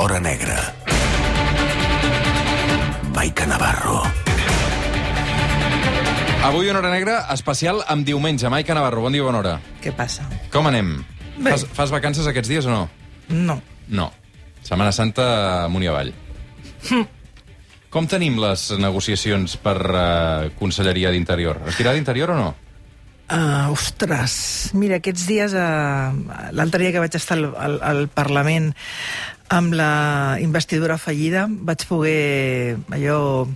l'hora negra. Maica Navarro. Avui una hora negra especial amb diumenge. Maica Navarro, bon dia, bona hora. Què passa? Com anem? Bé. Fas, fas vacances aquests dies o no? No. No. Setmana Santa amunt i avall. Com tenim les negociacions per uh, Conselleria d'Interior? Es dirà d'Interior o no? Uh, ostres, mira, aquests dies, uh, l'altre dia que vaig estar al, al, al Parlament amb la investidura fallida, vaig poder allò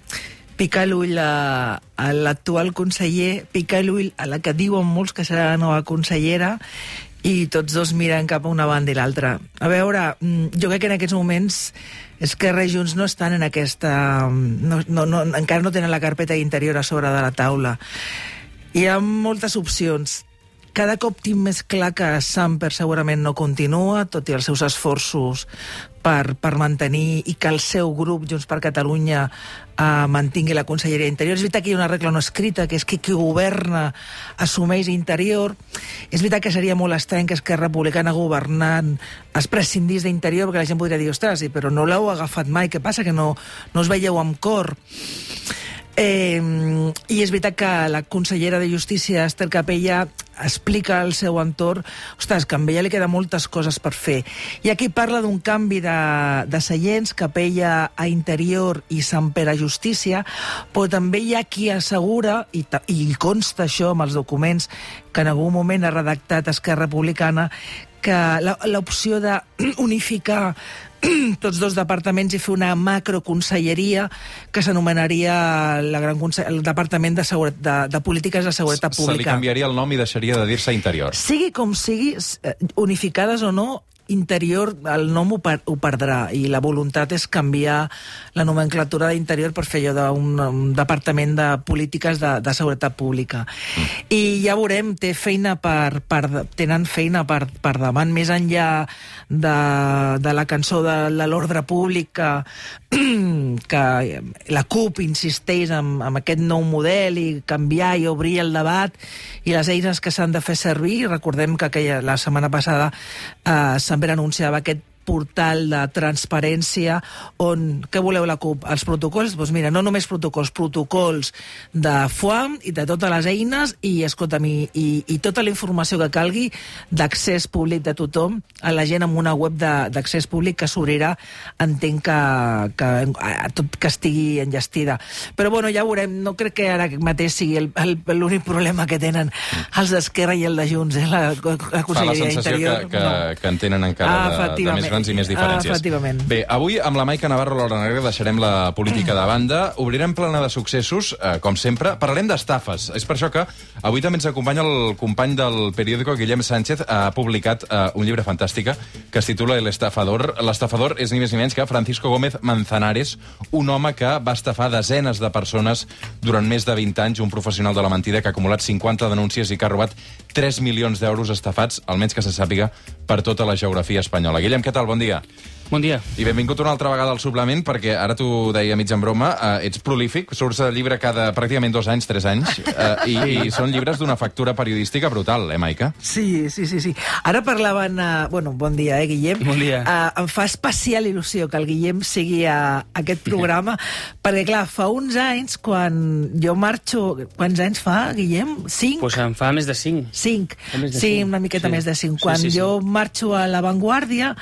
picar l'ull a, a l'actual conseller, picar l'ull a la que diuen molts que serà la nova consellera, i tots dos miren cap a una banda i l'altra. A veure, mm, jo crec que en aquests moments Esquerra i Junts no estan en aquesta... No, no, no, encara no tenen la carpeta d'interior a sobre de la taula. Hi ha moltes opcions. Cada cop tinc més clar que Samper segurament no continua, tot i els seus esforços per, per mantenir i que el seu grup, Junts per Catalunya, eh, mantingui la Conselleria d'Interior. És veritat que hi ha una regla no escrita, que és que qui governa assumeix Interior. És veritat que seria molt estrany que Esquerra Republicana governant es prescindís d'Interior, perquè la gent podria dir, ostres, sí, però no l'heu agafat mai, què passa, que no, no us veieu amb cor? Eh, I és veritat que la consellera de Justícia, Esther Capella, explica al seu entorn ostres, que amb ella li queda moltes coses per fer. I aquí parla d'un canvi de, de seients, Capella a Interior i Sant Pere Justícia, però també hi ha qui assegura, i, i consta això amb els documents que en algun moment ha redactat Esquerra Republicana, que l'opció d'unificar tots dos departaments i fer una macroconselleria que s'anomenaria la gran conse- el Departament de, Seguretat, de, de Polítiques de Seguretat Se li Pública. canviaria el nom i deixaria de dir-se Interior. Sigui com sigui, eh, unificades o no, interior, el nom ho, per, ho perdrà i la voluntat és canviar la nomenclatura d'interior per fer allò d'un un departament de polítiques de, de seguretat pública. Mm. I ja veurem, té feina per, per, tenen feina per, per davant, més enllà de, de la cançó de, de l'ordre públic que, que la CUP insisteix en, en aquest nou model i canviar i obrir el debat i les eines que s'han de fer servir. Recordem que aquella, la setmana passada eh, sempre anunciava aquest portal de transparència on, què voleu la CUP? Els protocols? Doncs mira, no només protocols, protocols de FUAM i de totes les eines i, escolta'm, i, i, i tota la informació que calgui d'accés públic de tothom a la gent amb una web d'accés públic que s'obrirà, entenc que, que a tot que estigui enllestida. Però bueno, ja veurem, no crec que ara mateix sigui l'únic problema que tenen els d'Esquerra i el de Junts, eh? la, la Fa la Conselleria sensació que, d'Interior. que, no. que en tenen encara Ah, de, de més. Grans i més diferències. Ah, efectivament. Bé, avui amb la Maica Navarro l'Hora Negra deixarem la política de banda, obrirem plana de successos, eh, com sempre, parlarem d'estafes. És per això que avui també ens acompanya el company del periòdico, Guillem Sánchez, ha publicat eh, un llibre fantàstic que es titula El estafador. L'estafador és ni més ni menys que Francisco Gómez Manzanares, un home que va estafar desenes de persones durant més de 20 anys, un professional de la mentida que ha acumulat 50 denúncies i que ha robat 3 milions d'euros estafats, almenys que se sàpiga, per tota la geografia espanyola. Guillem, què tal? Bon dia. Bon dia. I benvingut una altra vegada al suplement, perquè ara t'ho deia mig en broma, eh, ets prolífic, surts de llibre cada pràcticament dos anys, tres anys, eh, i, i són llibres d'una factura periodística brutal, eh, Maica? Sí, sí, sí, sí. Ara parlaven... Uh, bueno, bon dia, eh, Guillem? Bon dia. Uh, em fa especial il·lusió que el Guillem sigui a, a aquest programa, perquè, clar, fa uns anys, quan jo marxo... Quants anys fa, Guillem? Cinc? Pues em fa més de 5. Cinc. Més de Sí, cinc. una miqueta Sí. més de cinc. Sí, Quan sí, sí. jo marxo a La Vanguardia,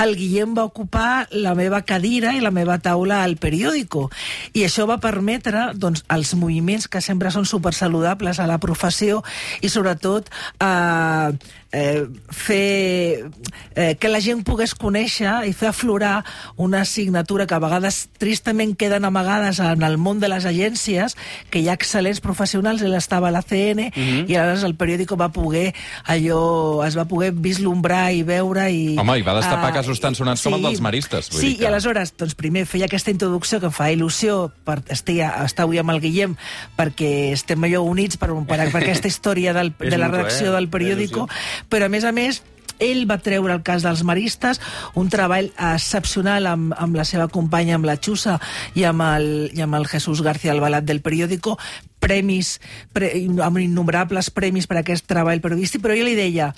el Guillem va ocupar la meva cadira i la meva taula al periòdico. I això va permetre doncs, els moviments que sempre són supersaludables a la professió i sobretot eh, eh, fer eh, que la gent pogués conèixer i fer aflorar una assignatura que a vegades tristament queden amagades en el món de les agències, que hi ha excel·lents professionals, ell estava a la CN, i aleshores el periòdico va poder allò, es va poder vislumbrar i veure i... Home, i va destapar ah, casos tan sonats com el dels maristes, vull sí, dir que- i aleshores, doncs primer feia aquesta introducció que em fa il·lusió per estar, estar avui amb el Guillem perquè estem allò units per, per, per aquesta història del, de la redacció eh? del periòdico, Il·lusió. Però a més a més ell va treure el cas dels maristes, un treball excepcional amb, amb la seva companya, amb la Xusa i amb el, i amb el Jesús García Albalat del periòdico, premis, pre, amb innumerables premis per aquest treball periodístic, però jo li deia,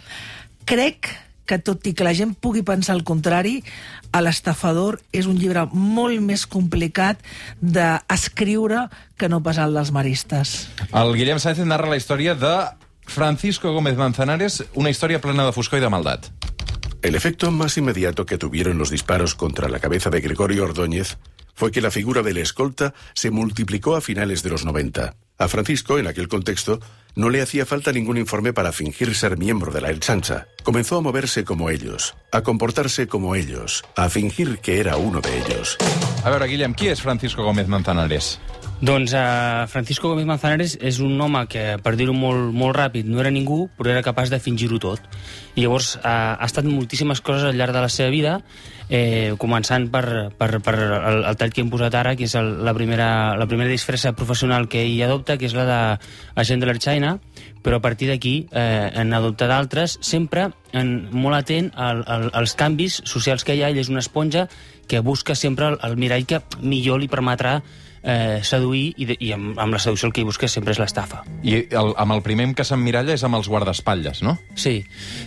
crec que tot i que la gent pugui pensar el contrari, a l'estafador és un llibre molt més complicat d'escriure que no pas el dels maristes. El Guillem Sánchez narra la història de Francisco Gómez Manzanares, una història plena de foscor i de maldat. El efecto más inmediato que tuvieron los disparos contra la cabeza de Gregorio Ordóñez fue que la figura del escolta se multiplicó a finales de los 90. A Francisco, en aquel contexto, no le hacía falta ningún informe para fingir ser miembro de la El Sancha. Comenzó a moverse como ellos, a comportarse como ellos, a fingir que era uno de ellos. A veure, Guillem, qui és Francisco Gómez Manzanares? Doncs uh, Francisco Gómez Manzanares és un home que, per dir-ho molt, molt ràpid, no era ningú, però era capaç de fingir-ho tot. I llavors uh, ha estat moltíssimes coses al llarg de la seva vida, eh, començant per, per, per el, el tall que hem posat ara, que és el, la, primera, la primera disfressa professional que ell adopta, que és la d'agent de l'Archaina, però a partir d'aquí eh, en adopta d'altres, sempre en, molt atent al, al, als canvis socials que hi ha. Ell és una esponja que busca sempre el, el mirall que millor li permetrà eh, seduir i, de, i amb, amb la seducció el que hi busca sempre és l'estafa. I el, amb el primer que s'emmiralla és amb els guardaespatlles, no? Sí,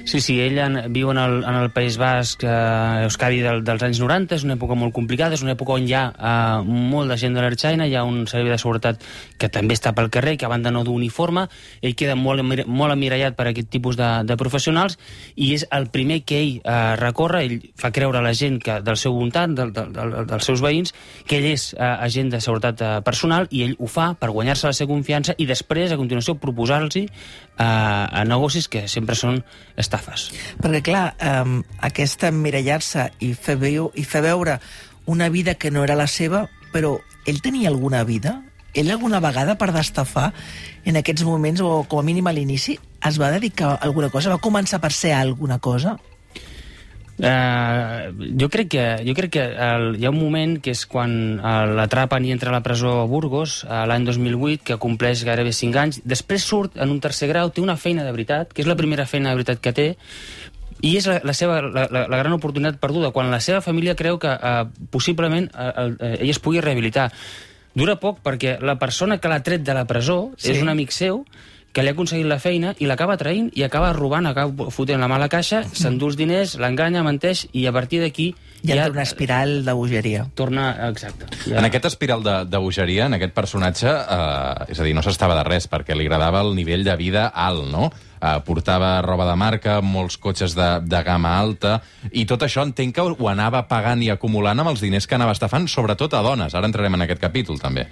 sí, sí ell en, viu en el, en el País Basc, eh, Euskadi del, dels anys 90, és una època molt complicada, és una època on hi ha eh, molt de gent de l'Arxaina, hi ha un servei de seguretat que també està pel carrer, que a banda no d'uniforme, ell queda molt, molt emmirallat per aquest tipus de, de professionals i és el primer que ell eh, recorre, ell fa creure a la gent que del seu voltant, del, del, del, dels seus veïns, que ell és eh, agent de seguretat seguretat eh, personal i ell ho fa per guanyar-se la seva confiança i després, a continuació, proposar-los eh, a negocis que sempre són estafes. Perquè, clar, eh, aquesta emmirallar-se i, fer veu, i fer veure una vida que no era la seva, però ell tenia alguna vida? Ell alguna vegada, per destafar, en aquests moments, o com a mínim a l'inici, es va dedicar a alguna cosa? Va començar per ser alguna cosa? Uh, jo crec que, jo crec que el, hi ha un moment que és quan uh, l'atrapen i entra a la presó a Burgos uh, l'any 2008, que compleix gairebé 5 anys. Després surt en un tercer grau, té una feina de veritat, que és la primera feina de veritat que té, i és la, la, seva, la, la, la gran oportunitat perduda, quan la seva família creu que uh, possiblement uh, uh, ell es pugui rehabilitar. Dura poc perquè la persona que l'ha tret de la presó sí. és un amic seu que li ha aconseguit la feina i l'acaba traint i acaba robant, acaba fotent la mala caixa, mm. s'endú els diners, l'enganya, menteix, i a partir d'aquí... Ja, ja una espiral de bogeria. Torna, exacte. Ja... En aquest espiral de, de bogeria, en aquest personatge, eh, és a dir, no s'estava de res, perquè li agradava el nivell de vida alt, no? Eh, portava roba de marca, molts cotxes de, de gamma alta, i tot això entenc que ho anava pagant i acumulant amb els diners que anava estafant, sobretot a dones. Ara entrarem en aquest capítol, també.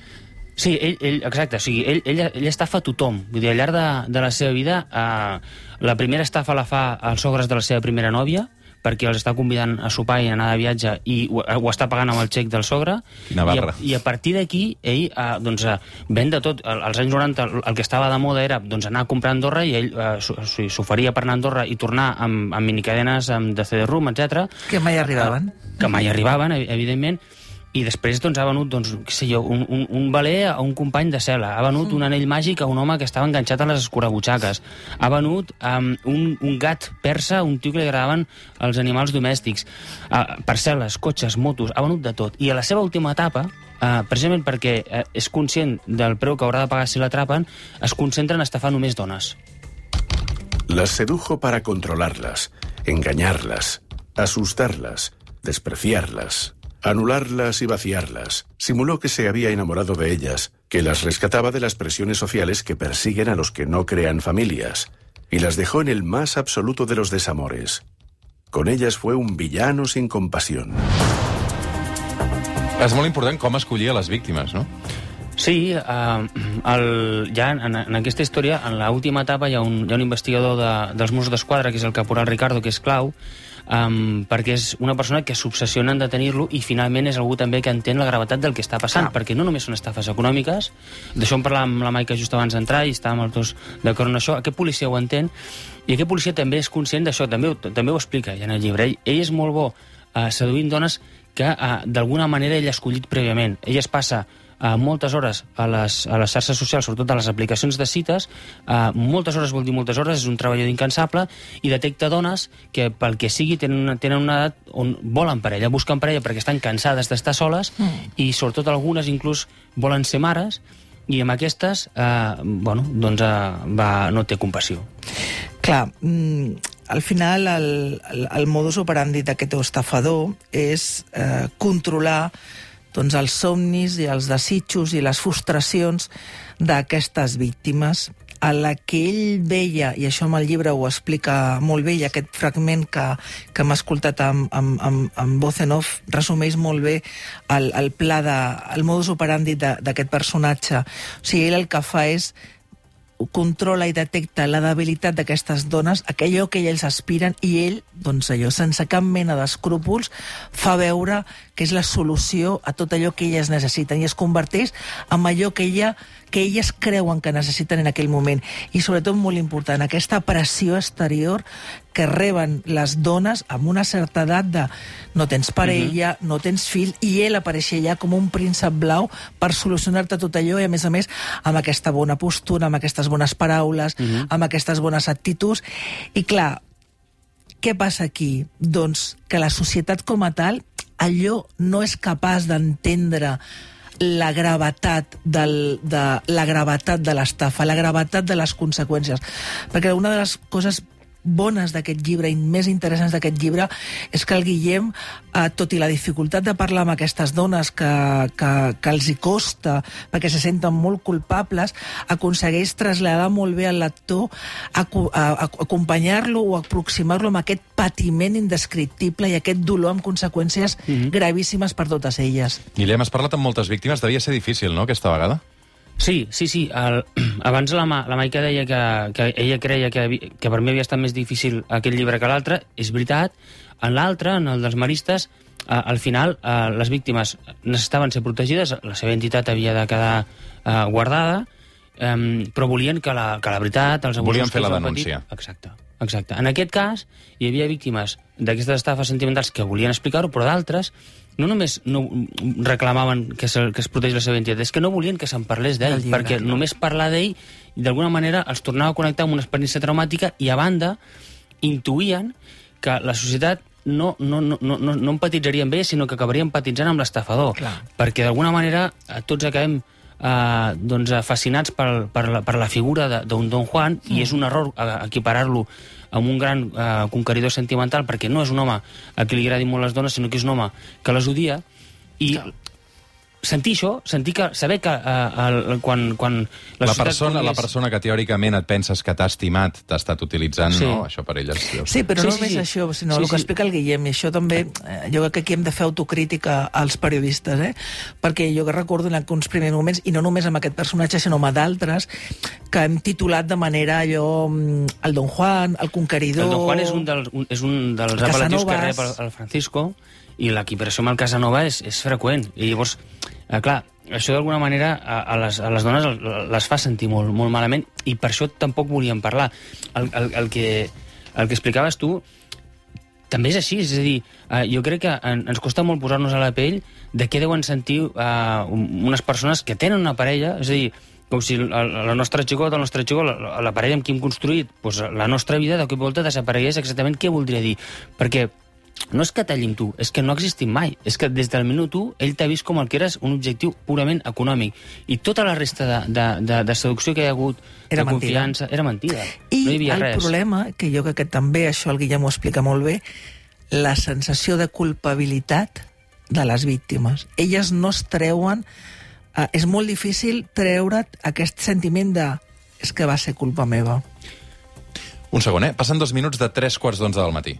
Sí, ell, ell, exacte, o sigui, ell, ell, ell estafa a tothom. Vull dir, al llarg de, de la seva vida, eh, la primera estafa la fa als sogres de la seva primera nòvia, perquè els està convidant a sopar i a anar de viatge i ho, ho està pagant amb el xec del sogre. I a, i a partir d'aquí ell eh, doncs, eh, ven de tot. Als anys 90 el, el que estava de moda era doncs, anar a comprar a Andorra i ell eh, s'oferia per anar a Andorra i tornar amb, amb minicadenes amb de CD-ROOM, etc. que mai arribaven. Eh, que mai arribaven, evidentment i després doncs, ha venut doncs, què sé jo, un, un, un valer a un company de cel·la, ha venut mm. un anell màgic a un home que estava enganxat a les escurabutxaques, ha venut um, un, un gat persa, un tio que li agradaven els animals domèstics, uh, parcel·les, cotxes, motos, ha venut de tot. I a la seva última etapa, uh, precisament perquè uh, és conscient del preu que haurà de pagar si l'atrapen, es concentra en estafar només dones. Las sedujo para controlarlas, engañarlas, asustarlas, despreciarlas, anularlas y vaciarlas. Simuló que se había enamorado de ellas, que las rescataba de las presiones sociales que persiguen a los que no crean familias, y las dejó en el más absoluto de los desamores. Con ellas fue un villano sin compasión. És molt important com escollia les víctimes, no? Sí, eh, el, ja en, en aquesta història, en l'última etapa, hi ha un, hi ha un investigador de, dels Mossos d'Esquadra, que és el caporal Ricardo, que és clau, um, perquè és una persona que s'obsessiona en detenir-lo i finalment és algú també que entén la gravetat del que està passant, Clar. perquè no només són estafes econòmiques, d'això en parlàvem amb la Maica just abans d'entrar i estàvem els dos d'acord en això, aquest policia ho entén i aquest policia també és conscient d'això, també, també ho explica ja en el llibre. Ell, ell és molt bo uh, seduint dones que uh, d'alguna manera ell ha escollit prèviament. Ell es passa eh, moltes hores a les, a les xarxes socials, sobretot a les aplicacions de cites, eh, moltes hores vol dir moltes hores, és un treballador incansable, i detecta dones que pel que sigui tenen, tenen una edat on volen parella, busquen parella perquè estan cansades d'estar soles, mm. i sobretot algunes inclús volen ser mares, i amb aquestes, eh, bueno, doncs eh, va, no té compassió. Clar, mm, al final el, el, el modus operandi d'aquest estafador és eh, controlar doncs, els somnis i els desitjos i les frustracions d'aquestes víctimes a la que ell veia, i això amb el llibre ho explica molt bé, i aquest fragment que, que hem escoltat amb, amb, amb, amb voz en off resumeix molt bé el, el pla de, el modus operandi d'aquest personatge. O sigui, ell el que fa és controla i detecta la debilitat d'aquestes dones, aquello que ells aspiren, i ell, doncs allò, sense cap mena d'escrúpols, fa veure que és la solució a tot allò que elles necessiten i es converteix en allò que ella que elles creuen que necessiten en aquell moment. I sobretot, molt important, aquesta pressió exterior que reben les dones amb una certa edat de no tens parella, uh -huh. no tens fill, i ell apareix allà com un príncep blau per solucionar-te tot allò i, a més a més, amb aquesta bona postura, amb aquestes bones paraules, uh -huh. amb aquestes bones actituds. I, clar, què passa aquí? Doncs que la societat com a tal allò no és capaç d'entendre la gravetat, del, de, la gravetat de l'estafa, la gravetat de les conseqüències. Perquè una de les coses bones d'aquest llibre i més interessants d'aquest llibre és que el Guillem, eh, tot i la dificultat de parlar amb aquestes dones que, que, que els hi costa perquè se senten molt culpables, aconsegueix traslladar molt bé al lector, acompanyar-lo o aproximar-lo amb aquest patiment indescriptible i aquest dolor amb conseqüències mm -hmm. gravíssimes per totes elles. Guillem, has parlat amb moltes víctimes, devia ser difícil, no?, aquesta vegada? Sí, sí, sí. El, abans la, la Maica deia que, que ella creia que, que per mi havia estat més difícil aquest llibre que l'altre. És veritat. En l'altre, en el dels maristes, eh, al final eh, les víctimes necessitaven ser protegides, la seva entitat havia de quedar eh, guardada, eh, però volien que la, que la veritat... Els volien fer la denúncia. Patit, exacte. Exacte. En aquest cas, hi havia víctimes d'aquestes estafes sentimentals que volien explicar-ho, però d'altres no només no reclamaven que, se, que es protegís la seva identitat, és que no volien que se'n parlés d'ell, perquè no. només parlar d'ell d'alguna manera els tornava a connectar amb una experiència traumàtica i a banda intuïen que la societat no, no, no, no, no empatitzaria amb ell, sinó que acabaria empatitzant amb l'estafador. Perquè d'alguna manera tots acabem eh, doncs, fascinats per, per, la, per la figura d'un Don Juan mm. i és un error eh, equiparar-lo amb un gran eh, conqueridor sentimental perquè no és un home a qui li agradin molt les dones, sinó que és un home que les odia i sentir això, sentir que, saber que uh, el, quan, quan la, la persona, és... la persona que teòricament et penses que t'ha estimat t'ha estat utilitzant, sí. no? Això per elles... Sí, però sí, no sí, només sí. això, sinó sí, el que sí. explica el Guillem, i això també, eh, jo crec que aquí hem de fer autocrítica als periodistes, eh? perquè jo que recordo en alguns primers moments, i no només amb aquest personatge, sinó amb d'altres, que hem titulat de manera allò mm, el Don Juan, el Conqueridor... El Don Juan és un, del, un, és un dels apel·latius que rep el, el Francisco, i l'equiparació amb el Casanova és, és freqüent. I llavors, eh, clar, això d'alguna manera a, a, les, a les dones les fa sentir molt, molt malament i per això tampoc volíem parlar. El, el, el, que, el que explicaves tu també és així, és a dir, eh, jo crec que en, ens costa molt posar-nos a la pell de què deuen sentir eh, unes persones que tenen una parella, és a dir, com si la, la nostra xicota, el nostre xicot, la, la parella amb qui hem construït, doncs la nostra vida de cop i volta desaparegués exactament què voldria dir. Perquè no és que t'allin tu, és que no ha existit mai. És que des del minut 1 ell t'ha vist com el que eres un objectiu purament econòmic. I tota la resta de, de, de, de seducció que hi ha hagut, era de mentida. confiança, era mentida. I no hi havia el res. problema, que jo crec que també això el Guillem ho explica molt bé, la sensació de culpabilitat de les víctimes. Elles no es treuen... Eh, és molt difícil treure't aquest sentiment de és que va ser culpa meva. Un segon, eh? Passen dos minuts de tres quarts d'onze del matí.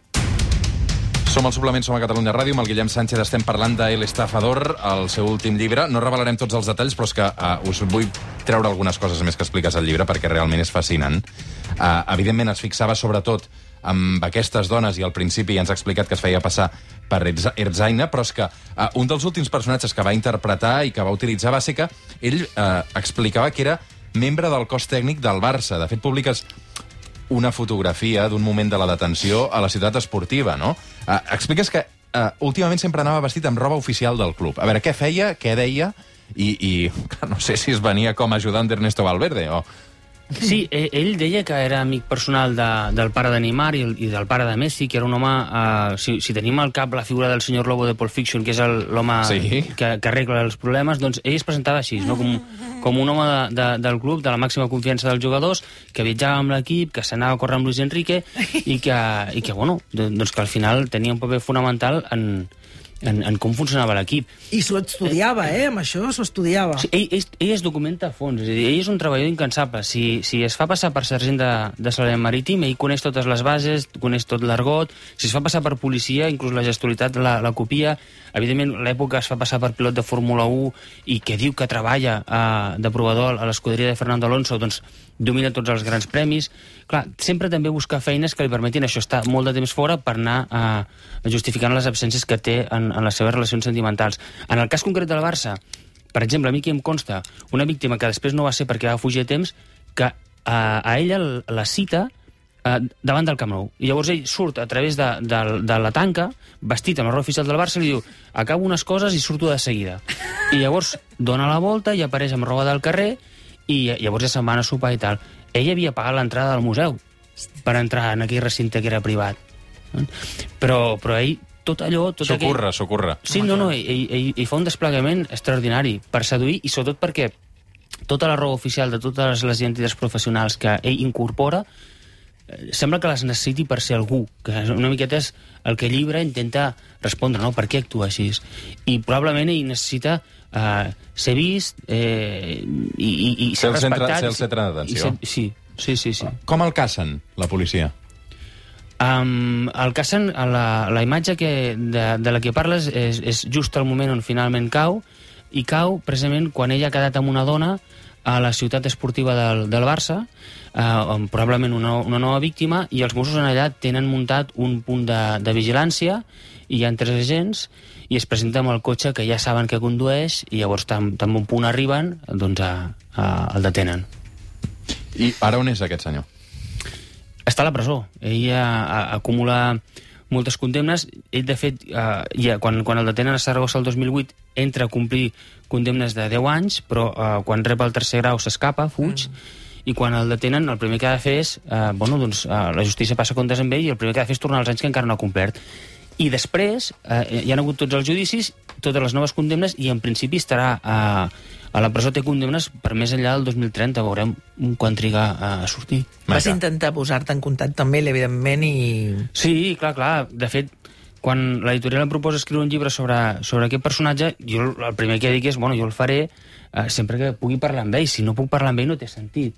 Som al suplement, som a Catalunya Ràdio, amb el Guillem Sánchez estem parlant de El Estafador, el seu últim llibre. No revelarem tots els detalls, però és que uh, us vull treure algunes coses més que expliques al llibre, perquè realment és fascinant. Uh, evidentment es fixava sobretot amb aquestes dones, i al principi ja ens ha explicat que es feia passar per Erzaina, però és que uh, un dels últims personatges que va interpretar i que va utilitzar va ser que ell uh, explicava que era membre del cos tècnic del Barça. De fet, publiques una fotografia d'un moment de la detenció a la ciutat esportiva, no? Uh, expliques que uh, últimament sempre anava vestit amb roba oficial del club. A veure, què feia, què deia, i, i no sé si es venia com a ajudant d'Ernesto Valverde o... Sí, eh, ell deia que era amic personal de, del pare de Neymar i, i del pare de Messi, que era un home... Eh, si, si tenim al cap la figura del senyor Lobo de Pulp Fiction, que és l'home sí. que, que arregla els problemes, doncs ell es presentava així, no? com com un home de, de, del club, de la màxima confiança dels jugadors, que viatjava amb l'equip, que s'anava a córrer amb Luis Enrique, i que, i que, bueno, doncs que al final tenia un paper fonamental en, en, en com funcionava l'equip. I s'ho estudiava, eh? Amb això s'ho estudiava. Sí, ell, ell, ell es documenta a fons, és a dir, ell és un treballador incansable. Si, si es fa passar per sergent de, de salvament marítim, ell coneix totes les bases, coneix tot l'argot, si es fa passar per policia, inclús la gestualitat la, la copia, evidentment l'època es fa passar per pilot de Fórmula 1 i que diu que treballa eh, de provador a l'escuderia de Fernando Alonso, doncs domina tots els grans premis. Clar, sempre també buscar feines que li permetin això, estar molt de temps fora per anar eh, justificant les absències que té en, en les seves relacions sentimentals. En el cas concret del Barça, per exemple, a mi que em consta una víctima que després no va ser perquè va fugir a temps, que a, a ella la cita eh, davant del Camp Nou. I llavors ell surt a través de, de, de la tanca, vestit amb la roba oficial del Barça, i li diu acabo unes coses i surto de seguida. I llavors dona la volta i apareix amb roba del carrer i llavors ja se'n van a sopar i tal. Ell havia pagat l'entrada al museu per entrar en aquell recinte que era privat. Però, però ell, tot allò... Tot S'ocorre, aquell... s'ocorre. Sí, no, no, ell, ell, ell fa un desplegament extraordinari per seduir i sobretot perquè tota la roba oficial de totes les identitats professionals que ell incorpora eh, sembla que les necessiti per ser algú, que una miqueta és el que llibre intenta respondre, no? Per què actua així? I probablement ell necessita uh, ser vist eh, i, i, i Ser ser el centre- respectat. ser el centre d'atenció. Sí, sí, sí. sí. Com el cacen, la policia? Um, el Cassen, la, la imatge que, de, de la que parles és, és just el moment on finalment cau, i cau precisament quan ella ha quedat amb una dona a la ciutat esportiva del, del Barça, eh, probablement una, una nova víctima, i els Mossos en allà tenen muntat un punt de, de vigilància, i hi ha tres agents, i es presenta amb el cotxe que ja saben que condueix, i llavors tan, tan bon punt arriben, doncs a, a, el detenen. I ara on és aquest senyor? Està a la presó. Ell a, a, acumula moltes condemnes. Ell, de fet, eh, ja, quan, quan el detenen a Saragossa el 2008, entra a complir condemnes de 10 anys, però eh, quan rep el tercer grau s'escapa, fuig, mm. i quan el detenen el primer que ha de fer és... Eh, bueno, doncs, eh, la justícia passa comptes amb ell i el primer que ha de fer és tornar als anys que encara no ha complert. I després eh, hi ha hagut tots els judicis, totes les noves condemnes, i en principi estarà a, a la presó té condemnes per més enllà del 2030. Veurem quan triga a sortir. Vas Maca. intentar posar-te en contacte amb ell, evidentment, i... Sí, clar, clar. De fet, quan l'editorial em proposa escriure un llibre sobre, sobre aquest personatge, jo el primer que dic és, bueno, jo el faré eh, sempre que pugui parlar amb ell. Si no puc parlar amb ell, no té sentit.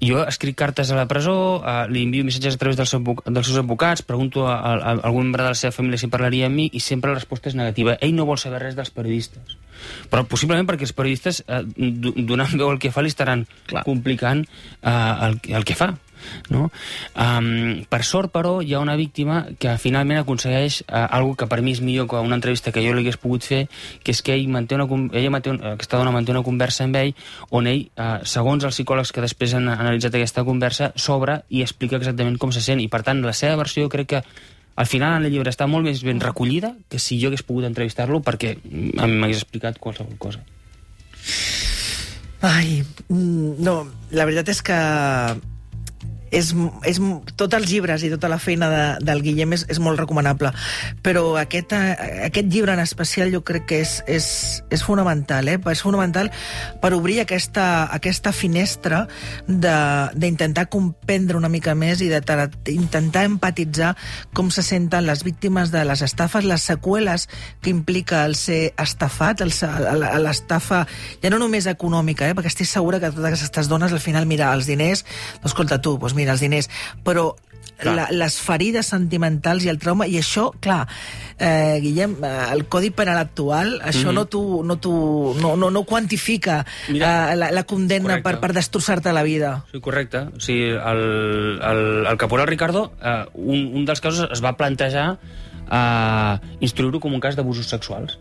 Jo escric cartes a la presó, eh, li envio missatges a través dels, dels seus advocats, pregunto a, a, a algun membre de la seva família si parlaria amb mi i sempre la resposta és negativa. Ell no vol saber res dels periodistes. Però possiblement perquè els periodistes, eh, do- donant veu al que fa, li estaran Clar. complicant eh, el, el que fa. No? Um, per sort, però, hi ha una víctima que finalment aconsegueix uh, algo que per mi és millor que una entrevista que jo li hagués pogut fer, que és que ell manté una, ella manté un, aquesta dona manté una conversa amb ell on ell, uh, segons els psicòlegs que després han analitzat aquesta conversa, s'obre i explica exactament com se sent. I, per tant, la seva versió crec que al final en el llibre està molt més ben recollida que si jo hagués pogut entrevistar-lo perquè m'hagués explicat qualsevol cosa. Ai, mm, no, la veritat és que és, és, tots els llibres i tota la feina de, del Guillem és, és molt recomanable, però aquest, eh, aquest llibre en especial jo crec que és, és, és fonamental, eh? és fonamental per obrir aquesta, aquesta finestra de- d'intentar comprendre una mica més i d'intentar empatitzar com se senten les víctimes de les estafes, les seqüeles que implica el ser estafat, l'estafa ja no només econòmica, eh? perquè estic segura que totes aquestes dones al final, mira, els diners, doncs escolta tu, doncs mira, els diners, però Clar. la, les ferides sentimentals i el trauma, i això, clar, eh, Guillem, eh, el Codi Penal actual, això mm -hmm. no, tu, no, tu, no, no, no quantifica Mira, eh, la, la condemna correcte. per, per destrossar-te la vida. Sí, correcte. O sigui, el, el, el caporal Ricardo, eh, un, un dels casos es va plantejar eh, instruir-ho com un cas d'abusos sexuals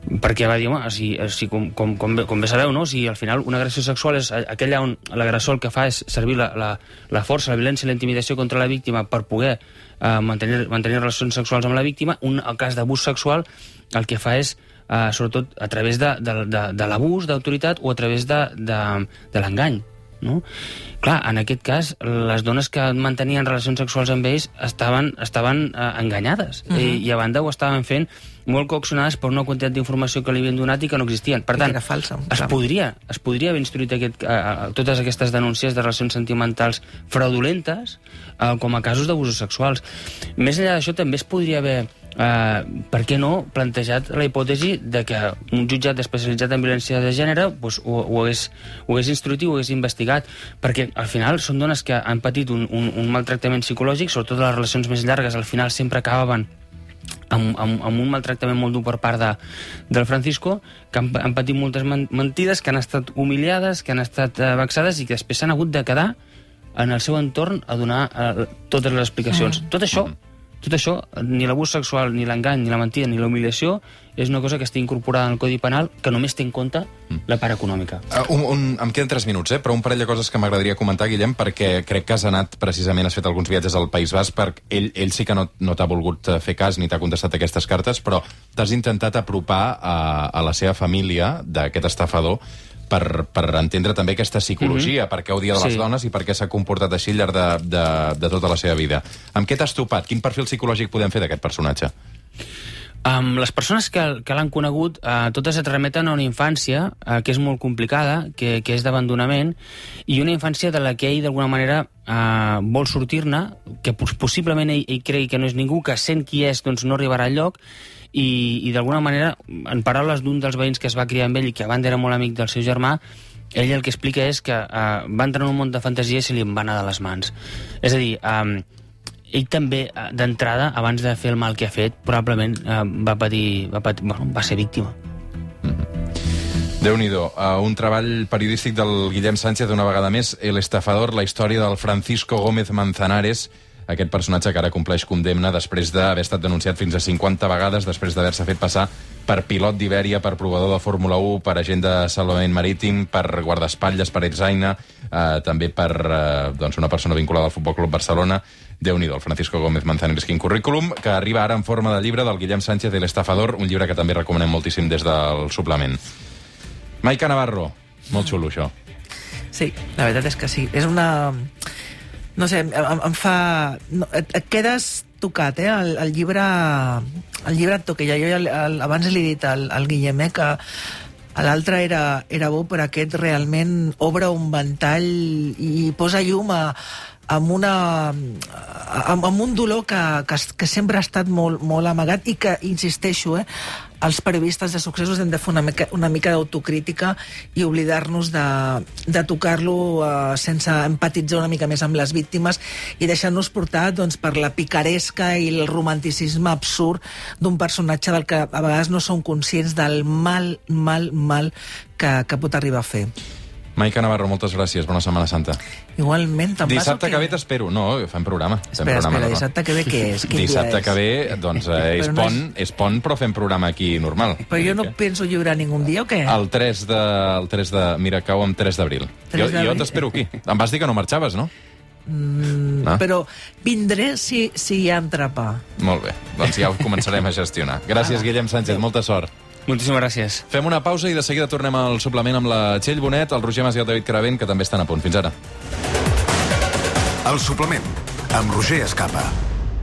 perquè va dir, home, si, si com, com, com, bé, com bé sabeu, no? si al final una agressió sexual és aquella on l'agressor el que fa és servir la, la, la força, la violència i la intimidació contra la víctima per poder eh, mantenir, mantenir relacions sexuals amb la víctima, un el cas d'abús sexual el que fa és eh, sobretot a través de, de, de, de l'abús d'autoritat o a través de, de, de l'engany no? Clar, en aquest cas, les dones que mantenien relacions sexuals amb ells estaven, estaven uh, enganyades. Uh -huh. I, I a banda ho estaven fent molt coaccionades per una quantitat d'informació que li havien donat i que no existien. Per tant, falsa, es clar. podria, es podria haver instruït aquest, uh, totes aquestes denúncies de relacions sentimentals fraudulentes uh, com a casos d'abusos sexuals. Més enllà d'això, també es podria haver Uh, per què no plantejat la hipòtesi de que un jutjat especialitzat en violència de gènere doncs, ho, ho, hagués, ho hagués instruït i ho hagués investigat perquè al final són dones que han patit un, un, un maltractament psicològic sobretot les relacions més llargues al final sempre acabaven amb, amb, amb un maltractament molt dur per part de, del Francisco, que han, han patit moltes men mentides, que han estat humiliades, que han estat uh, vexades i que després s'han hagut de quedar en el seu entorn a donar uh, totes les explicacions. Mm. Tot això, tot això, ni l'abús sexual, ni l'engany, ni la mentida, ni la humiliació, és una cosa que està incorporada en el Codi Penal que només té en compte la part econòmica. Uh, un, un, em queden 3 minuts, eh? però un parell de coses que m'agradaria comentar, Guillem, perquè crec que has anat, precisament, has fet alguns viatges al País Basc, perquè ell, ell sí que no, no t'ha volgut eh, fer cas ni t'ha contestat aquestes cartes, però t'has intentat apropar a, a la seva família d'aquest estafador per, per entendre també aquesta psicologia, mm -hmm. per què odia de les Sí. dones i per què s'ha comportat així al llarg de, de, de tota la seva vida. Amb què t'has topat? Quin perfil psicològic podem fer d'aquest personatge? Um, les persones que, que l'han conegut, uh, totes et remeten a una infància uh, que és molt complicada, que, que és d'abandonament, i una infància de la que ell d'alguna manera uh, vol sortir-ne, que pos possiblement ell, ell cregui que no és ningú, que sent qui és doncs no arribarà al lloc, i, i d'alguna manera, en paraules d'un dels veïns que es va criar amb ell i que a banda era molt amic del seu germà, ell el que explica és que uh, va entrar en un món de fantasia i se li en va anar de les mans. És a dir, um, ell també, eh, d'entrada, abans de fer el mal que ha fet, probablement eh, va patir, va, patir, bueno, va ser víctima. déu nhi uh, un treball periodístic del Guillem Sánchez una vegada més, El estafador, la història del Francisco Gómez Manzanares, aquest personatge que ara compleix condemna després d'haver estat denunciat fins a 50 vegades, després d'haver-se fet passar per pilot d'Ibèria, per provador de Fórmula 1, per agent de salvament marítim, per guardaespatlles, per Etzaina, eh, també per eh, doncs una persona vinculada al Futbol Club Barcelona. déu nhi el Francisco Gómez Manzanares, quin currículum, que arriba ara en forma de llibre del Guillem Sánchez, El estafador, un llibre que també recomanem moltíssim des del suplement. Maica Navarro, molt xulo, això. Sí, la veritat és que sí. És una... No sé, em, em fa... No, et, et quedes tocat, eh? El, el llibre... El llibre et toca. Jo, jo el, el, abans li he dit al, al Guillem eh, que l'altre era, era bo, però aquest realment obre un ventall i posa llum a, amb, una, amb, amb un dolor que, que, que sempre ha estat molt, molt amagat i que, insisteixo, eh, els periodistes de successos hem de fer una mica, una mica d'autocrítica i oblidar-nos de, de tocar-lo eh, sense empatitzar una mica més amb les víctimes i deixar-nos portar doncs, per la picaresca i el romanticisme absurd d'un personatge del que a vegades no som conscients del mal, mal, mal que, que pot arribar a fer. Maica Navarro, moltes gràcies. Bona Setmana Santa. Igualment, te'n Dissabte què? que ve t'espero. No, fem programa. Fem Espera, programa espera, normal. dissabte que ve què és? Quin Dissabte és? que ve, doncs, eh, és, Però no pont, és pont, però fem programa aquí normal. Però jo no penso lliurar ningú dia o què? El 3 de... El 3 de mira, cau amb 3 d'abril. 3 Jo, jo t'espero aquí. Em vas dir que no marxaves, no? Mm, Ah. Però vindré si, si hi ha entrepà. Molt bé, doncs ja ho començarem a gestionar. Gràcies, Guillem Sánchez, molta sort. Moltíssimes gràcies. Fem una pausa i de seguida tornem al suplement amb la Txell Bonet, el Roger Mas i el David Caravent, que també estan a punt. Fins ara. El suplement, amb Roger Escapa.